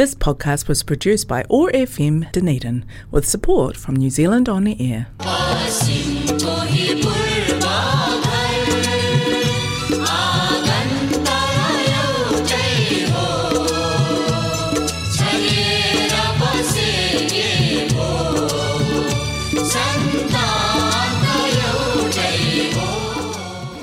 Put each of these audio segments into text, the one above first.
This podcast was produced by ORFM Dunedin with support from New Zealand On the Air.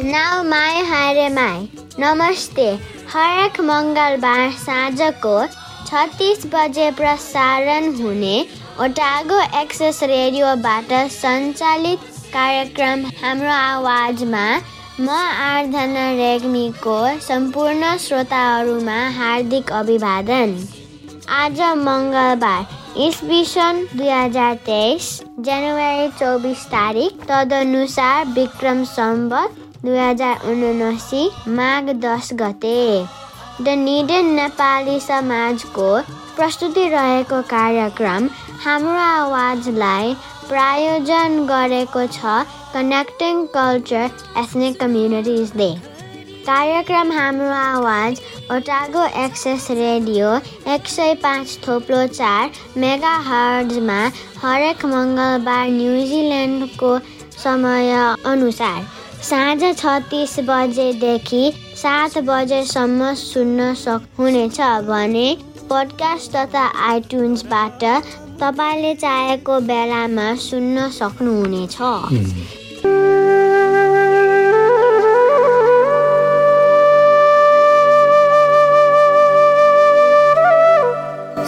Now my hare mai. Namaste. Harak Mangalbar Sajako छत्तिस बजे प्रसारण हुने Otago access रेडियोबाट सञ्चालित कार्यक्रम हाम्रो आवाजमा म आराधना रेग्मीको सम्पूर्ण श्रोताहरूमा हार्दिक अभिवादन। आज मङ्गलबार इस्वी सन् दुई हजार तेइस जनवरी चौबिस तारिक तदनुसार विक्रम सम्बत दुई हजार उनासी माघ दस गते। द निडेन नेपाली समाजको प्रस्तुति रहेको कार्यक्रम हाम्रो आवाजलाई प्रायोजन गरेको छ कनेक्टिङ कल्चर एथनिक कम्युनिटिजले कार्यक्रम हाम्रो आवाज ओटागो एक्सेस रेडियो एक सय पाँच थोप्लो चार मेगा हर्जमा हरेक मङ्गलबार न्युजिल्यान्डको समय अनुसार साँझ छत्तिस बजेदेखि सात बजेसम्म सुन्न सक्नुहुनेछ भने पोडकास्ट तथा आइट्युन्सबाट तपाईँले चाहेको बेलामा सुन्न सक्नुहुनेछ।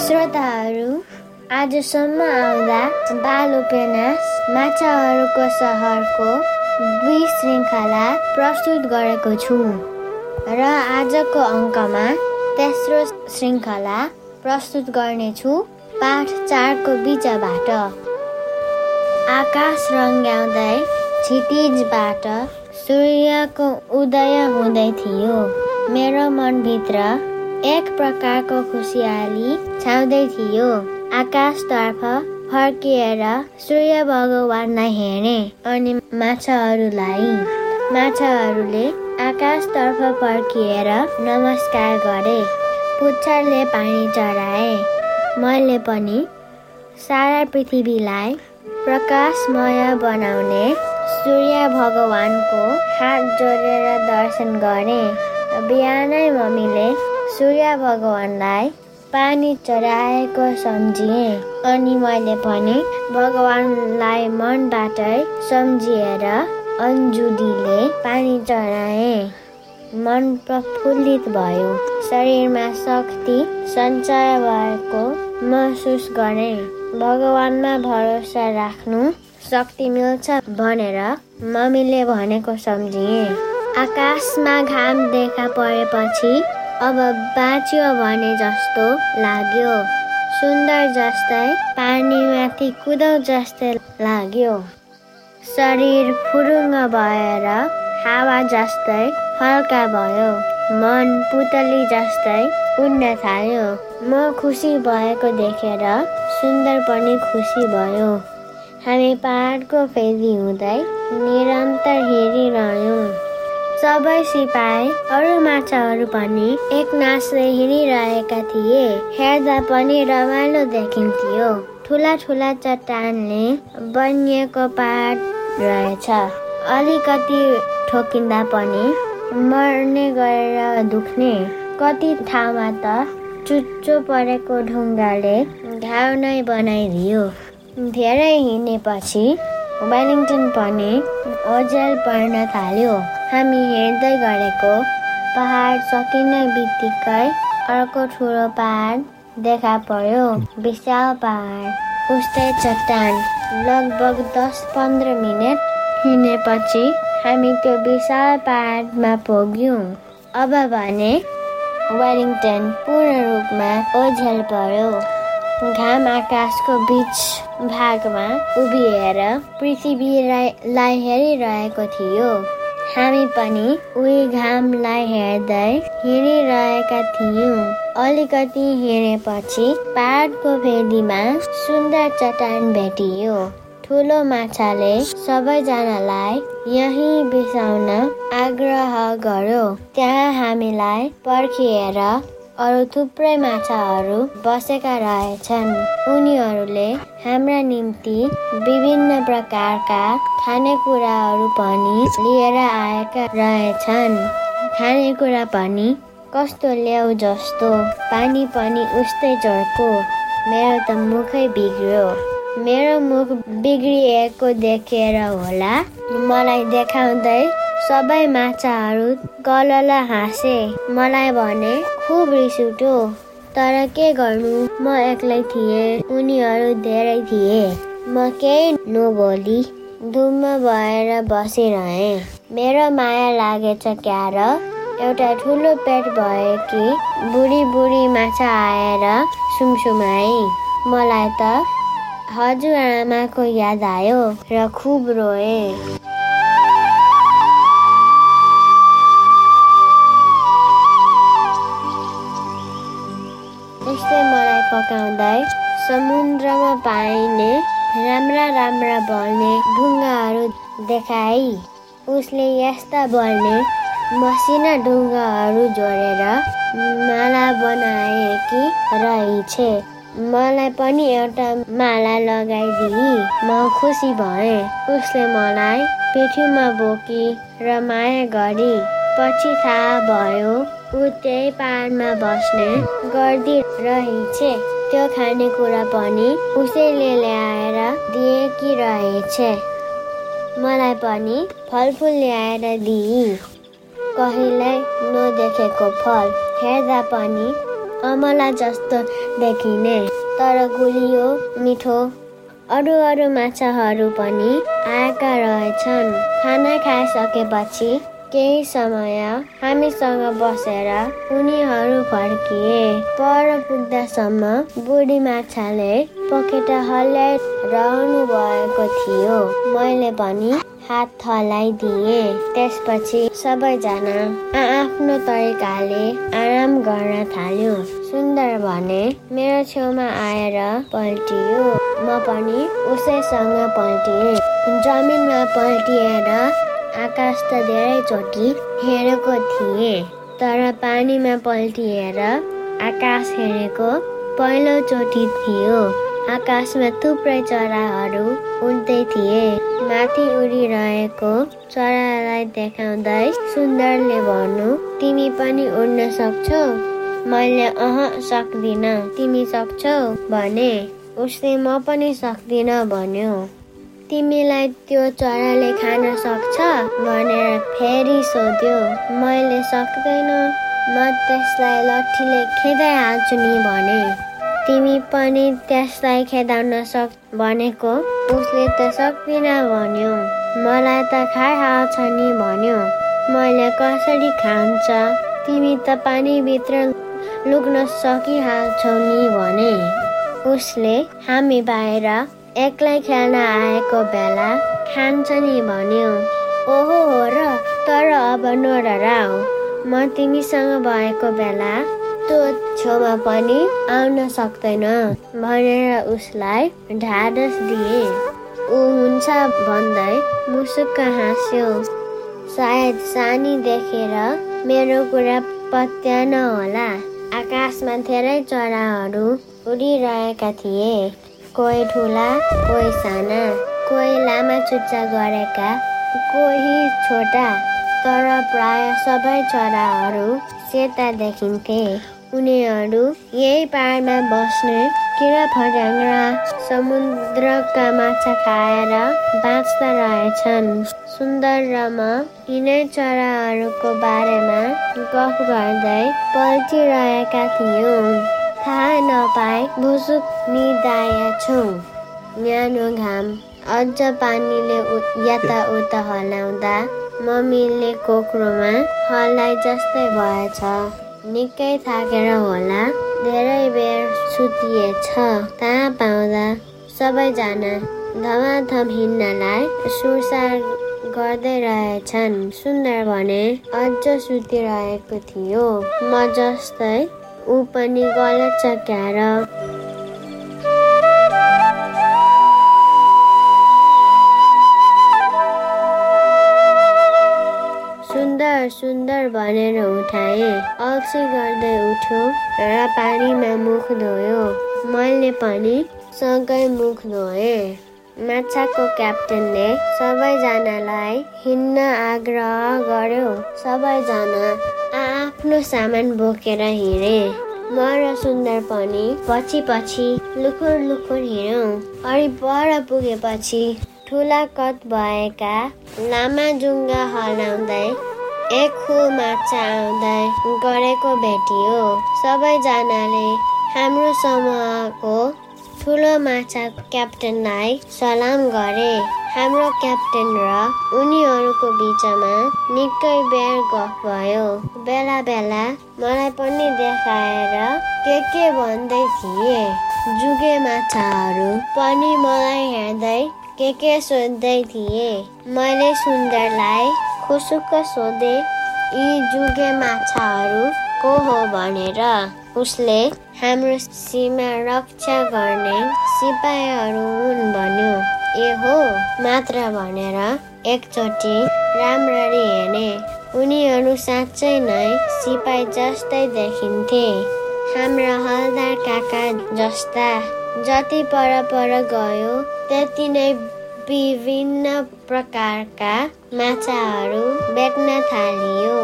श्रोताहरू आजसम्म आउँदा बाल उपन्यास माछाहरूको सहरको दुई श्रृङ्खला प्रस्तुत गरेको छु। र आजको अङ्कमा तेस्रो श्रृङ्खला प्रस्तुत गर्नेछु पाठ चारको बिचबाट। आकाश रङ्ग्याउँदै क्षितिजबाट सूर्यको उदय हुँदै थियो। मेरो मनभित्र एक प्रकारको खुसियाली छाउँदै थियो। आकाशतर्फ फर्किएर सूर्य भगवान्लाई हेरे अनि माछाहरूलाई माछाहरूले आकाशतर्फ फर्किएर नमस्कार गरे। पुच्छरले पानी चढाए। मैले पनि सारा पृथ्वीलाई प्रकाशमय बनाउने सूर्य भगवानको हात जोडेर दर्शन गरेँ। बिहानै मम्मीले सूर्य भगवान्लाई पानी चढाएको सम्झिएँ अनि मैले पनि भगवान्लाई मनबाटै सम्झिएर अन्जुलीले पानी चढाएँ। मन प्रफुल्लित भयो। शरीरमा शक्ति सञ्चय भएको महसुस गरेँ। भगवानमा भरोसा राख्नु शक्ति मिल्छ भनेर मम्मीले भनेको सम्झिएँ। आकाशमा घाम देखा परेपछि अब बाँच्यो भने जस्तो लाग्यो। सुन्दर जस्तै पानीमाथि कुदौ जस्तै लाग्यो। शरीर फुरुङ्ग भएर हावा जस्तै हल्का भयो। मन पुतली जस्तै उड्न थाल्यो। म खुसी भएको देखेर सुन्दर पनि खुसी भयो। हामी पाहाडको फेदी हुँदै निरन्तर हेरिरह्यौँ। सबै सिपाही अरू माछाहरू पनि एक नाचले हिँडिरहेका थिए। हेर्दा पनि रमाइलो देखिन्थ्यो। ठुला ठुला चट्टानले बनिएको पहाड रहेछ। अलिकति ठोकिँदा पनि मर्ने गरेर दुख्ने। कति ठाउँमा त चुच्चो परेको ढुङ्गाले घाउ नै बनाइदियो। धेरै हिँडेपछि वेलिङटन पनि ओझेल पर्न थाल्यो। हामी हेर्दै गरेको पहाड सकिने बित्तिकै अर्को ठुलो पहाड देखा पर्यो विशाल पहाड उस्तै चट्टान लगभग दस पन्ध्र मिनट हिँडेपछि हामी त्यो विशाल पहाडमा पुग्यौँ। अब भने वेलिङटन पूर्ण रूपमा ओझेल पर्यो घाम आकाशको बिच भागमा उभिएर पृथ्वीलाई हेरिरहेको थियो। हामी पनि उही घामलाई हेर्दै हिँडिरहेका थियौँ। अलिकति हिँडेपछि पहाडको फेदीमा सुन्दर चट्टान भेटियो। ठुलो माछाले सबैजनालाई यहीँ बिसाउन आग्रह गर्यो। त्यहाँ हामीलाई पर्खिएर अरू थुप्रै माछाहरू बसेका रहेछन्। उनीहरूले हाम्रा निम्ति विभिन्न प्रकारका खानेकुराहरू पनि लिएर आएका रहेछन्। खानेकुरा पनि कस्तो ल्याउ जस्तो पानी पनि उस्तै चर्को मेरो त मुखै बिग्रियो। मेरो मुख बिग्रिएको देखेर होला। मलाई देखाउँदै सबै माछाहरू गलल हाँसे। मलाई भने खुब रिस उठ्यो। तर के गर्नु? म एक्लै थिएँ। उनीहरू धेरै थिए। म केही नबोली धुम्म भएर बसिरहेँ। मेरो माया लागेछ क्या र? एउटा ठुलो पेट भएकी बुढी बुढी माछा आएर सुमसुमाई मलाई त हजुरआमाको याद आयो र खुब रोएँ। पकाउँदै समुद्रमा पाइने राम्रा राम्रा बल्ने ढुङ्गाहरू देखाई। उसले यस्ता बल्ने मसिना ढुङ्गाहरू जोडेर माला बनाएकी रहेछ। मलाई पनि एउटा माला लगाइदिई म खुसी भएँ। उसले मलाई पिठ्युमा बोकी र माया गरी पछि थाहा भयो ऊ त्यही पाहाडमा बस्ने गर्दी रहेछ। त्यो खानेकुरा पनि उसैले ल्याएर दिएकी रहेछ। मलाई पनि फलफुल ल्याएर दिई। कहिल्यै नदेखेको फल हेर्दा पनि अमला जस्तो देखिने। तर गुलियो मिठो अरू अरू माछाहरू पनि आएका रहेछन्। खाना खाइसकेपछि केही समय हामीसँग बसेर उनीहरू फर्किए। पर पुग्दासम्म बुढी माछाले पखेटा हल्लाइरहनु भएको थियो। मैले पनि हात थलाइदिए त्यसपछि सबैजना आफ्नो तरिकाले आराम गर्न थाल्यो। सुन्दर भने मेरो छेउमा आएर पल्टियो। म पनि उसैसँग पल्टिएँ। जमिनमा पल्टिएर आकाश त धेरैचोटि हेरेको थिएँ तर पानीमा पल्टिएर आकाश हेरेको पहिलोचोटि थियो। आकाशमा थुप्रै चराहरू उड्दै थिए। माथि उडिरहेको चरालाई देखाउँदै सुन्दरले भन्नु तिमी पनि उड्न सक्छौ? मैले अह सक्दिनँ। तिमी सक्छौ? भने उसले म पनि सक्दिनँ भन्यो। तिमीलाई त्यो चराले खान सक्छ भनेर फेरि सोध्यो। मैले सक्दैन म त्यसलाई लट्ठीले खेदाइहाल्छु नि भने। तिमी पनि त्यसलाई खेदाउन सक् भनेको उसले त सक्दिन भन्यो। मलाई त खाइहाल्छ नि भन्यो। मैले कसरी खान्छ? तिमी त पानीभित्र लुक्न सकिहाल्छौ नि भने। उसले हामी बाहिर एक्लै खेल्न आएको बेला खान्छ नि भन्यो ओहो हो र तर अब नडराउ म तिमीसँग भएको बेला त्यो छेउमा पनि आउन सक्दैन भनेर उसलाई ढाडस दिए। ऊ हुन्छ भन्दै मुसुक्क हाँस्यो। सायद सानी देखेर मेरो कुरा पत्यान होला। आकाशमा धेरै चराहरू उडिरहेका थिए। कोही ठुला कोही साना कोही लामा चुच्चा गरेका कोही छोटा तर प्राय सबै चराहरू सेता देखिन्थे। उनीहरू यही पाहाडमा बस्ने किरा फट्याङ्ग्रा समुद्रका माछा खाएर बाँच्दा रहेछन्। सुन्दर र म यिनै चराहरूको बारेमा गफ गर्दै पल्टिरहेका थियौँ। थाहा नपाए भुसुक निदाएछौँ न्यानो घाम अझ पानीले यताउता हल्लाउँदा मम्मीले कोक्रोमा हल्लाइ जस्तै भएछ। निकै थाकेर होला धेरै बेर सुतिएछ। थाहा पाउँदा सबैजना धमाधम हिँड्नलाई सुरसार गर्दै रहेछन्। सुन्दर भने अझ सुतिरहेको थियो। म जस्तै ऊ पनि गलत छ क्यार सुन्दर सुन्दर भनेर उठाए। अल्छी गर्दै उठ्यो र पानीमा मुख धोयो। मैले पनि सँगै मुख धोएँ। माछाको क्याप्टेनले सबैजनालाई हिँड्न आग्रह गर्यो। सबैजना आफ्नो सामान बोकेर हिँडे। म र सुन्दर पनि पछि पछि लुखुर लुखुर हिँड्यौँ। अनि पर पुगेपछि ठुला कत भएका लामा जुङ्गा हलाउँदै एक खु माछा आउँदै गरेको भेटियो सबैजनाले हाम्रो समूहको ठुलो माछा क्याप्टेनलाई सलाम गरे। हाम्रो क्याप्टेन र उनीहरूको बिचमा निकै बेर गफ भयो। बेला बेला मलाई पनि देखाएर के के भन्दै थिए। जुगे माछाहरू पनि मलाई हेर्दै के के सोध्दै थिए। मैले सुन्दरलाई खुसुक्क सोधे यी जुगे माछाहरू को हो भनेर? उसले हाम्रो सीमा रक्षा गर्ने सिपाहीहरू हुन् भन्यो। ए हो मात्र भनेर एकचोटि राम्ररी हेर्ने उनीहरू साँच्चै नै सिपाही जस्तै देखिन्थे। हाम्रा हलदार काका जस्ता जति पर पर गयो त्यति नै विभिन्न प्रकारका माछाहरू बेच्न थालियो।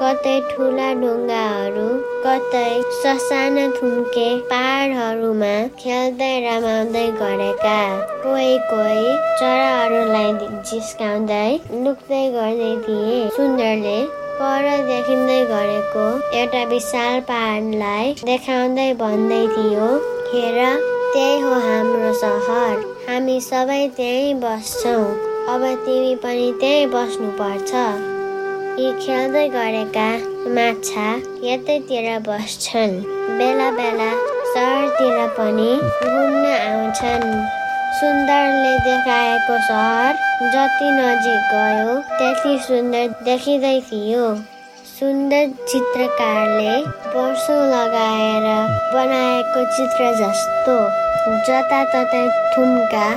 कतै ठुला ढुङ्गाहरू कतै ससाना थुम्के पहाडहरूमा खेल्दै रमाउँदै गरेका कोही कोही चराहरूलाई जिस्काउँदै लुक्दै गर्दै थिए। सुन्दरले पर देखिँदै गरेको एउटा विशाल पहाडलाई देखाउँदै भन्दै थियो हेर त्यही हो हाम्रो सहर। हामी सबै त्यहीँ बस्छौँ। अब तिमी पनि त्यहीँ बस्नुपर्छ। यी खेल्दै गरेका माछा यतैतिर बस्छन्। बेला बेला सहरतिर पनि घुम्न आउँछन्। सुन्दरले देखाएको सहर जति नजिक गयो त्यति सुन्दर देखिँदै थियो। सुन्दर चित्रकारले वर्षौँ लगाएर बनाएको चित्र जस्तो। जताततै थुम्का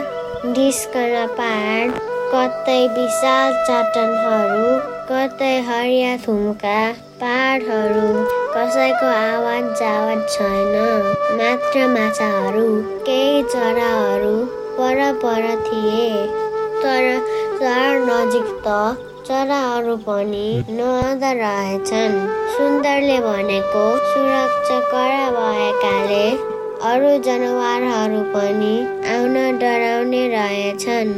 डिस्कन पहाड कतै विशाल चट्टानहरू कतै हरिया थुम्का पहाडहरू कसैको आवाज जावाज छैन। मात्र माछाहरू केही चराहरू पर पर थिए। तर सहर नजिक त चराहरू पनि नआउँदा रहेछन्। सुन्दरले भनेको सुरक्षा कडा भएकाले अरू जनावरहरू पनि आउन डराउने रहेछन्।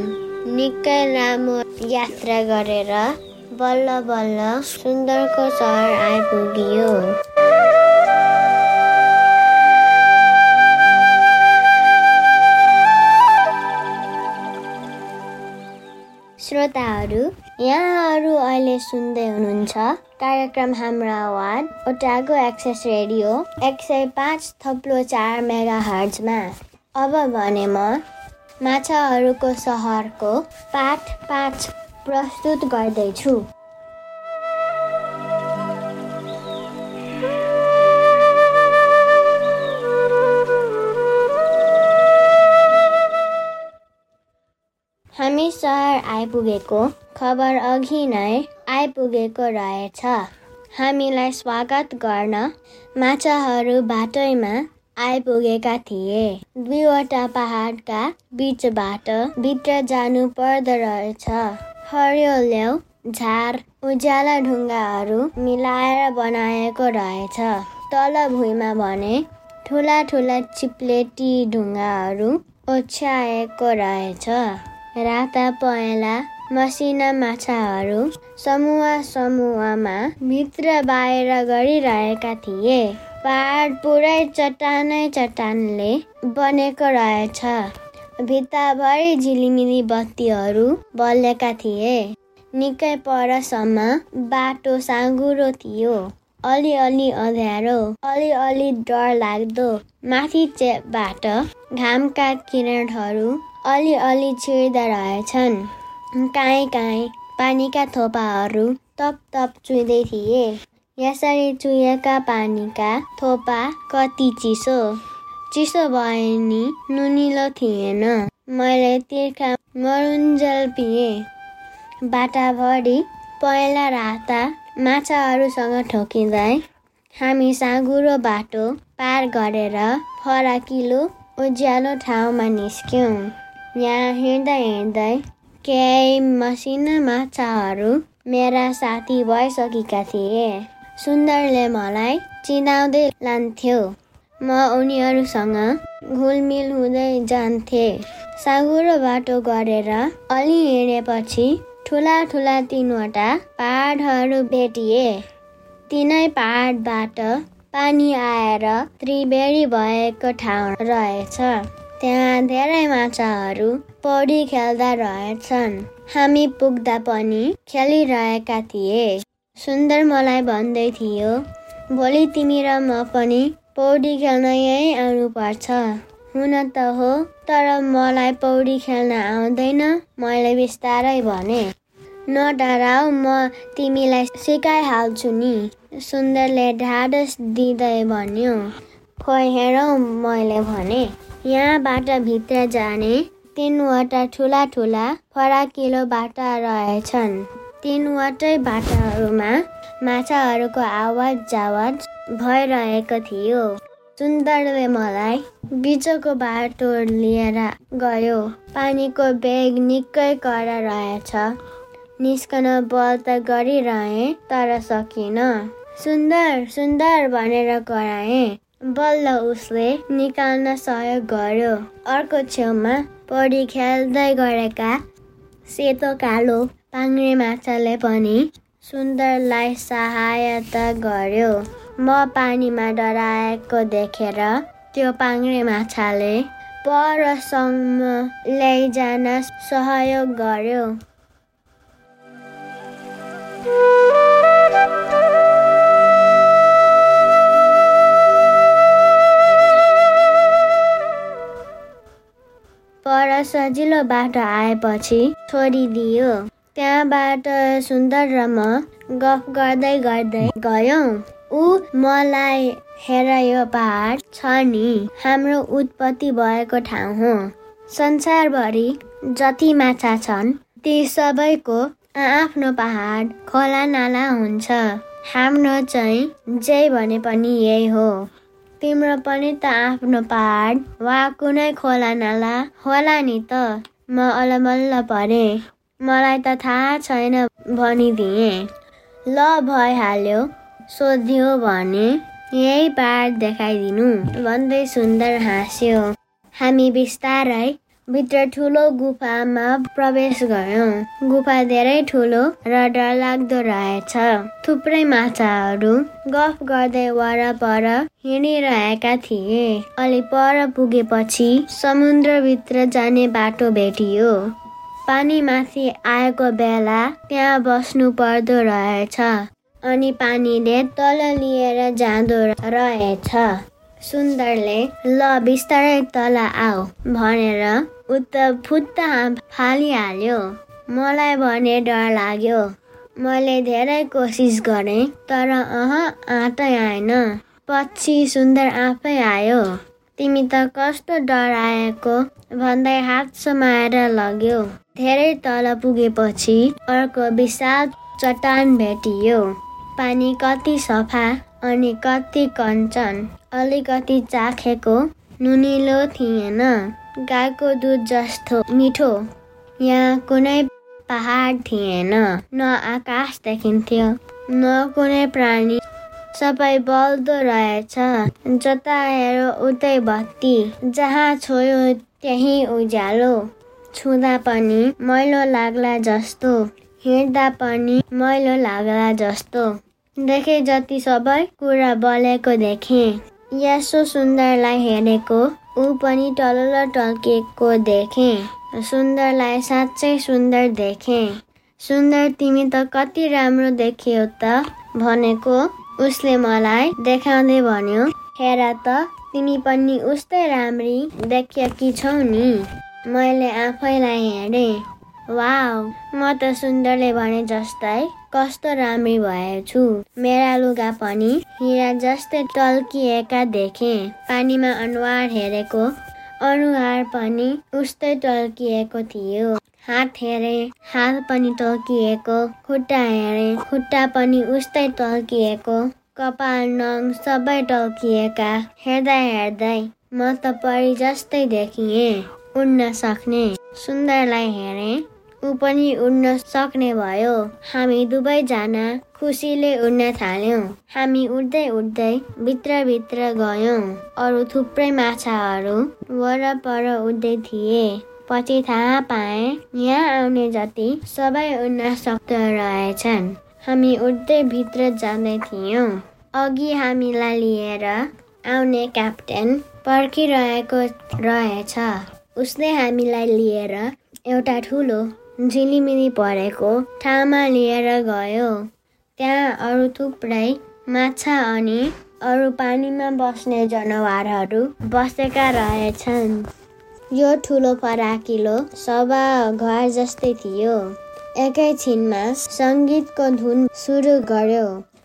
निकै लामो यात्रा गरेर बल्ल बल्ल सुन्दरको सहर आइपुगियो। श्रोताहरू यहाँहरू अहिले सुन्दै हुनुहुन्छ कार्यक्रम हाम्रो आवाज ओटागो एक्सेस रेडियो एक सय पाँच थप्लो चार मेगा हर्जमा अब भने म माछाहरूको सहरको पाठ पाँच प्रस्तुत गर्दैछु हामी सहर आइपुगेको खबर अघि नै आइपुगेको रहेछ। हामीलाई स्वागत गर्न माछाहरू बाटैमा आइपुगेका थिए। दुईवटा पहाडका बिचबाट भित्र जानु पर्दो रहेछ। हरियो झार उज्याला ढुङ्गाहरू मिलाएर बनाएको रहेछ। तल भुइँमा भने ठुला ठुला चिप्लेटी ढुङ्गाहरू ओछ्याएको रहेछ। राता पहेँला मसिना माछाहरू समूह समूहमा भित्र बाहिर गरिरहेका थिए। पहाड पुरै चट्टानै चट्टानले बनेको रहेछ। भित्ताभरि झिलिमिली बत्तीहरू बलेका थिए। निकै परसम्म बाटो साँगुरो थियो। अलिअलि अँध्यारो अलिअलि डर लाग्दो माथि चेपबाट घामका किरणहरू अलिअलि छिर्दा रहेछन्। काहीँ काहीँ पानीका थोपाहरू तप तप चुइँदै थिए। यसरी चुहिएका पानीका थोपा कति चिसो। चिसो भए नि नुनिलो थिएन। मैले तिर्खा मरुन्जल पिएँ। बाटाभरि पहिला राता माछाहरूसँग ठोकिँदै हामी साँगुरो बाटो पार गरेर फराकिलो उज्यालो ठाउँमा निस्क्यौँ। यहाँ हिँड्दै हिँड्दै केही मसिना माछाहरू मेरा साथी भइसकेका थिए। सुन्दरले मलाई चिनाउँदै लान्थ्यो। म उनीहरूसँग घुलमिल हुँदै जान्थे। साँगुरो बाटो गरेर अलि हिँडेपछि ठुला ठुला तिनवटा पहाडहरू भेटिए। तिनै पहाडबाट पानी आएर त्रिवेणी भएको ठाउँ रहेछ। त्यहाँ धेरै माछाहरू पौडी खेल्दा रहेछन्। हामी पुग्दा पनि खेलिरहेका थिए। सुन्दर मलाई भन्दै थियो भोलि तिमी र म पनि पौडी खेल्न यहीँ आउनुपर्छ हुन त हो तर मलाई पौडी खेल्न आउँदैन मैले बिस्तारै भने। नडराउ म तिमीलाई सिकाइहाल्छु नि सुन्दरले ढाडस दिँदै भन्यो। खोइ हेरौँ मैले भने। यहाँबाट भित्र जाने तिनवटा ठुला ठुला फराकिलो बाटा रहेछन्। तिनवटै बाटाहरूमा माछाहरूको आवाज जावाज भइरहेको थियो। सुन्दरले मलाई बिचको बाटो लिएर गयो। पानीको बेग निकै कडा रहेछ। निस्कन बल त गरिरहे तर सकिन। सुन्दर सुन्दर भनेर कराएँ। बल्ल उसले निकाल्न सहयोग गर्यो। अर्को छेउमा पौडी खेल्दै गरेका सेतो कालो पाङ्रे माछाले पनि सुन्दरलाई सहायता गर्यो। म पानीमा डराएको देखेर त्यो पाङ्रे माछाले परसम्म लैजान सहयोग गर्यो। पर सजिलो बाटो आएपछि छोडिदियो। त्यहाँबाट सुन्दर र म गफ गर्दै गर्दै गयौँ। ऊ मलाई हेर यो पहाड छ नि हाम्रो उत्पत्ति भएको ठाउँ हो। संसारभरि जति माछा छन् ती सबैको आफ्नो पहाड खोला नाला हुन्छ। हाम्रो चाहिँ जे भने पनि यही हो। तिम्रो पनि त आफ्नो पहाड वा कुनै खोला नाला होला नि त। म अलमल्ल परे। मलाई त थाहा छैन भनिदिएँ। ल भइहाल्यो सोध्यो भने यही पहाड देखाइदिनु। भन्दै सुन्दर हाँस्यो। हामी बिस्तारै भित्र ठुलो गुफामा प्रवेश गयौँ गुफा धेरै ठुलो र डरलाग्दो रहेछ। थुप्रै माछाहरू गफ गर्दै वरपर हिँडिरहेका थिए। अलि पर पुगेपछि समुद्रभित्र जाने बाटो भेटियो। पानी माथि आएको बेला त्यहाँ बस्नु पर्दो रहेछ अनि पानीले तल लिएर जाँदो रहेछ। सुन्दरले ल बिस्तारै तल आऊ भनेर उता फुत्त फालिहाल्यो। मलाई भने डर लाग्यो। मैले धेरै कोसिस गरेँ तर अह आँटै आएन। पछि सुन्दर आफै आयो। तिमी त कस्तो डराएको? भन्दै हात समाएर लग्यो। धेरै तल पुगेपछि अर्को विशाल चट्टान भेटियो। पानी कति सफा अनि कति कञ्चन। अलिकति चाखेको नुनिलो थिएन। गाईको दुध जस्तो मिठो। यहाँ कुनै पहाड थिएन। न आकाश देखिन्थ्यो न कुनै प्राणी सबै बल्दो रहेछ। जता उतै बत्ती। जहाँ छोयो त्यही उज्यालो। छुँदा पनि मैलो लाग्ला जस्तो। हिँड्दा पनि मैलो लाग्ला जस्तो। देखे जति सबै कुरा बलेको देखे। यसो सुन्दरलाई हेरेको ऊ पनि टल्ल टल्किएको देखे। सुन्दरलाई साँच्चै सुन्दर देखे। सुन्दर तिमी त कति राम्रो देखियो त भनेको उसले मलाई देखाउँदै भन्यो हेर त तिमी पनि उस्तै राम्री देखिएकी छौ नि। मैले आफैलाई हेरेँ। वाउ म त सुन्दरले भने जस्तै कस्तो राम्री भएछु मेरा लुगा पनि हिरा जस्तै टल्किएका देखे। पानीमा अनुहार हेरेको अनुहार पनि उस्तै टल्किएको थियो। हात हेरे हात पनि टल्किएको खुट्टा हेरे खुट्टा पनि उस्तै टल्किएको कपाल नङ सबै टल्किएका हेर्दै हेर्दै म त परी जस्तै देखिएँ उड्न सक्ने सुन्दरलाई हेरे ऊ पनि उड्न सक्ने भयो। हामी दुवैजना खुसीले उड्न थाल्यौँ। हामी उड्दै उड्दै भित्रभित्र गयौँ। अरू थुप्रै माछाहरू वरपर उड्दै थिए। पछि थाहा पाएँ यहाँ आउने जति सबै उड्न सक्दो रहेछन्। हामी उड्दै भित्र जाँदै थियौँ। अघि हामीलाई लिएर आउने क्याप्टेन पर्खिरहेको रहेछ। उसले हामीलाई लिएर एउटा ठुलो झिलिमिली परेको ठाउँमा लिएर गयो। त्यहाँ अरू थुप्रै माछा अनि अरू पानीमा बस्ने जनावरहरू बसेका रहेछन्। यो ठुलो फराकिलो सभा घर जस्तै थियो। एकैछिनमा सङ्गीतको धुन सुरु गर्यो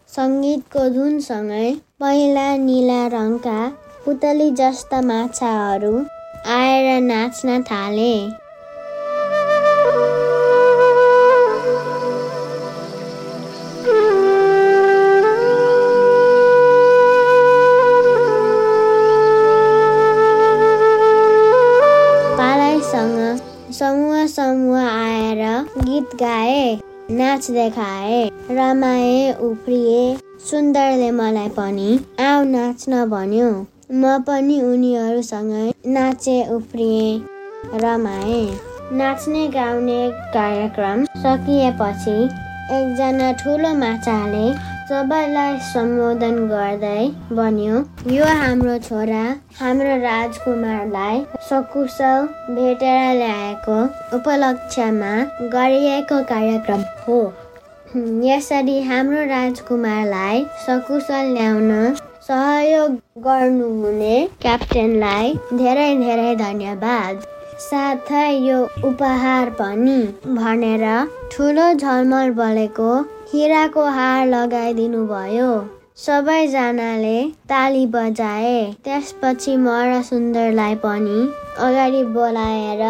सङ्गीतको धुनसँगै पहिला निला रङका पुतली जस्ता माछाहरू आएर नाच्न थाले। समूह समूह आएर गीत गाए नाच देखाए रमाए उफ्रिए। सुन्दरले मलाई पनि आऊ नाच्न भन्यो म पनि उनीहरूसँगै नाचे उफ्रिएँ रमाएँ। नाच्ने गाउने कार्यक्रम सकिएपछि एकजना ठुलो माछाले सबैलाई सम्बोधन गर्दै भन्यो यो हाम्रो छोरा हाम्रो राजकुमारलाई सकुशल भेटेर ल्याएको उपलक्ष्यमा गरिएको कार्यक्रम हो। यसरी हाम्रो राजकुमारलाई सकुशल ल्याउन सहयोग गर्नुहुने क्याप्टेनलाई धेरै धेरै धन्यवाद। साथै यो उपहार पनि भनेर ठुलो झलमल बलेको हिराको हार लगाइदिनु भयो सबैजनाले ताली बजाए। त्यसपछि मर सुन्दरलाई पनि अगाडि बोलाएर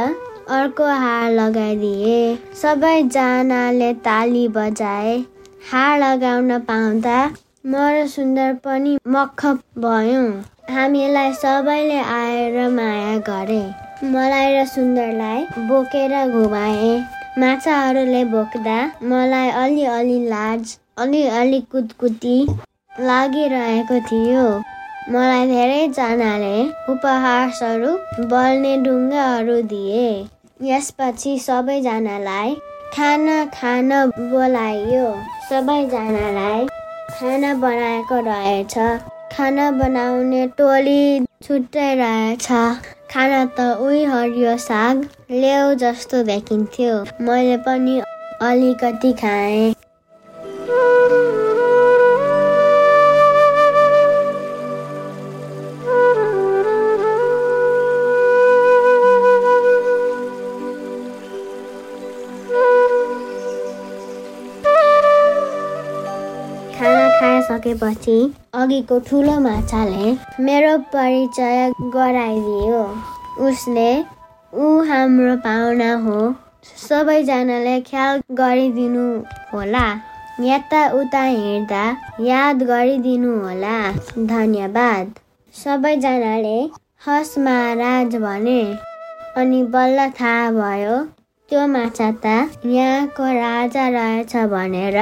अर्को हार लगाइदिए। सबैजनाले ताली बजाए। हार लगाउन पाउँदा म र सुन्दर पनि मख भयौँ। हामीलाई सबैले आएर माया गरे। मलाई र सुन्दरलाई बोकेर घुमाए। माछाहरूले बोक्दा मलाई अलिअलि लाज अलिअलि कुदकुती लागिरहेको थियो। मलाई धेरैजनाले उपहार स्वरूप बल्ने ढुङ्गाहरू दिए। यसपछि सबैजनालाई खाना खान बोलाइयो। सबैजनालाई खाना बनाएको रहेछ। खाना बनाउने टोली छुट्टै रहेछ। खाना त हरियो साग लेउ जस्तो देखिन्थ्यो। मैले पनि अलिकति खाएँ। सकेपछि अघिको ठुलो माछाले मेरो परिचय गराइदियो। उसले ऊ हाम्रो पाहुना हो। सबैजनाले ख्याल गरिदिनु होला। यताउता हिँड्दा याद गरिदिनु होला। धन्यवाद। सबैजनाले हस महाराज भने। अनि बल्ल थाहा भयो त्यो माछा त यहाँको राजा रहेछ भनेर।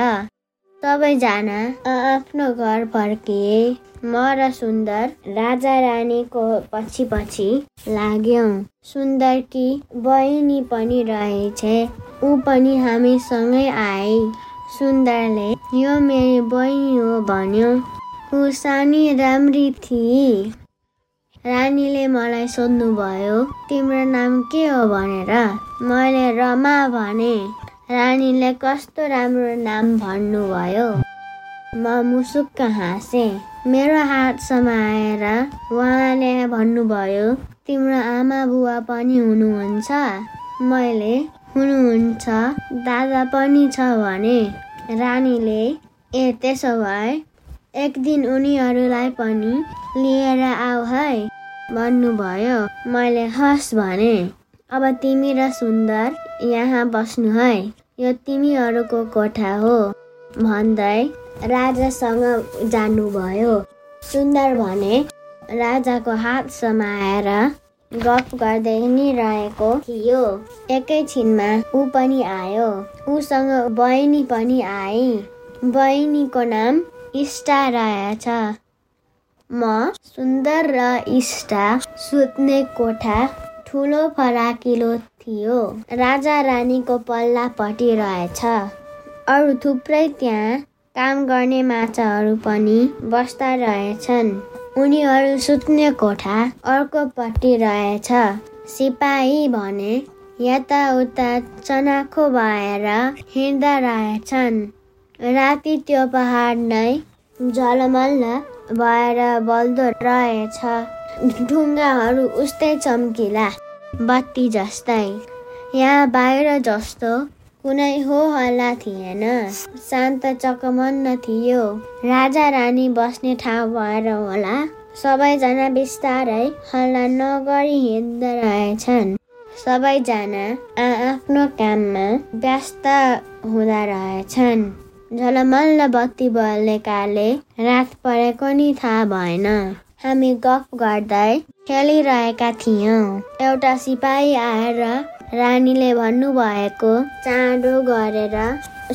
सबैजना आफ्नो घर फर्किए। म र सुन्दर राजा रानीको पछि पछि लाग्यौँ। सुन्दरकी बहिनी पनि रहेछ ऊ पनि हामीसँगै आए। सुन्दरले यो मेरो बहिनी हो भन्यो। ऊ सानी राम्री थिए रानीले मलाई सोध्नुभयो तिम्रो नाम के हो भनेर? मैले रमा भने रानीले कस्तो राम्रो नाम भन्नुभयो? म मुसुक्क हाँसेँ। मेरो हात समाएर उहाँले भन्नुभयो तिम्रो आमा बुवा पनि हुनुहुन्छ? मैले हुनुहुन्छ दादा पनि छ भने रानीले ए त्यसो भए एक दिन उनीहरूलाई पनि लिएर आऊ है? भन्नुभयो। मैले हस् भने अब तिमी र सुन्दर यहाँ बस्नु है। यो तिमीहरूको कोठा हो। भन्दै राजासँग जानुभयो। सुन्दर भने राजाको हात समाएर गफ गर्दै नि रहेको थियो एकैछिनमा ऊ पनि आयो। उसँग बहिनी पनि आई। बहिनीको नाम इष्टा रहेछ म सुन्दर र इष्टा सुत्ने कोठा ठुलो फराकिलो थियो। राजा रानीको पल्लापट्टि रहेछ। अरू थुप्रै त्यहाँ काम गर्ने माछाहरू पनि बस्दा रहेछन्। उनीहरू सुत्ने कोठा अर्कोपट्टि रहेछ। सिपाही भने यताउता चनाखो भएर हिँड्दा रहेछन्। राति त्यो पहाड नै झलमल्ल भएर बल्दो रहेछ। ढुङ्गाहरू उस्तै चम्किला बत्ती जस्तै। यहाँ बाहिर जस्तो कुनै हो हल्ला थिएन। शान्त चकमन्न थियो। राजा रानी बस्ने ठाउँ भएर होला। सबैजना बिस्तारै हल्ला नगरी हिँड्दा रहेछन् सबैजना आफ्नो काममा व्यस्त हुँदा रहेछन्। झलमल्ल बत्ती बलेकाले रात परेको नि थाहा भएन। हामी गफ गर्दै खेलिरहेका थियौँ। एउटा सिपाही आएर रानीले भन्नुभएको चाँडो गरेर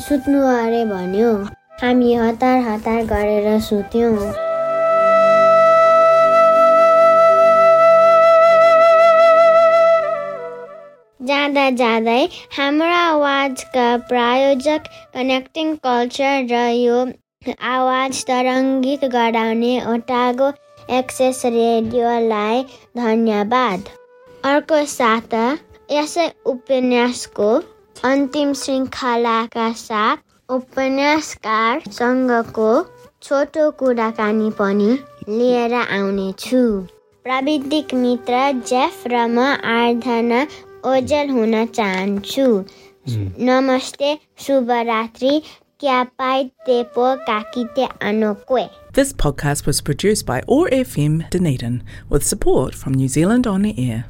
सुत्नु अरे भन्यो। हामी हतार हतार गरेर सुत्यौँ। जाँदा जाँदै हाम्रो आवाजका प्रायोजक कनेक्टिङ कल्चर र यो आवाज तरङ्गित गराउने ओटागो एक्सेस रेडियोलाई धन्यवाद। अर्को साता यसै उपन्यासको अन्तिम श्रृङ्खलाका साथ उपन्यासकारसँगको छोटो कुराकानी पनि लिएर आउनेछु प्राविधिक मित्र जेफ र म आराधना ओजल हुन चाहन्छु नमस्ते शुभरात्रि This podcast was produced by ORFM Dunedin with support from New Zealand On the Air.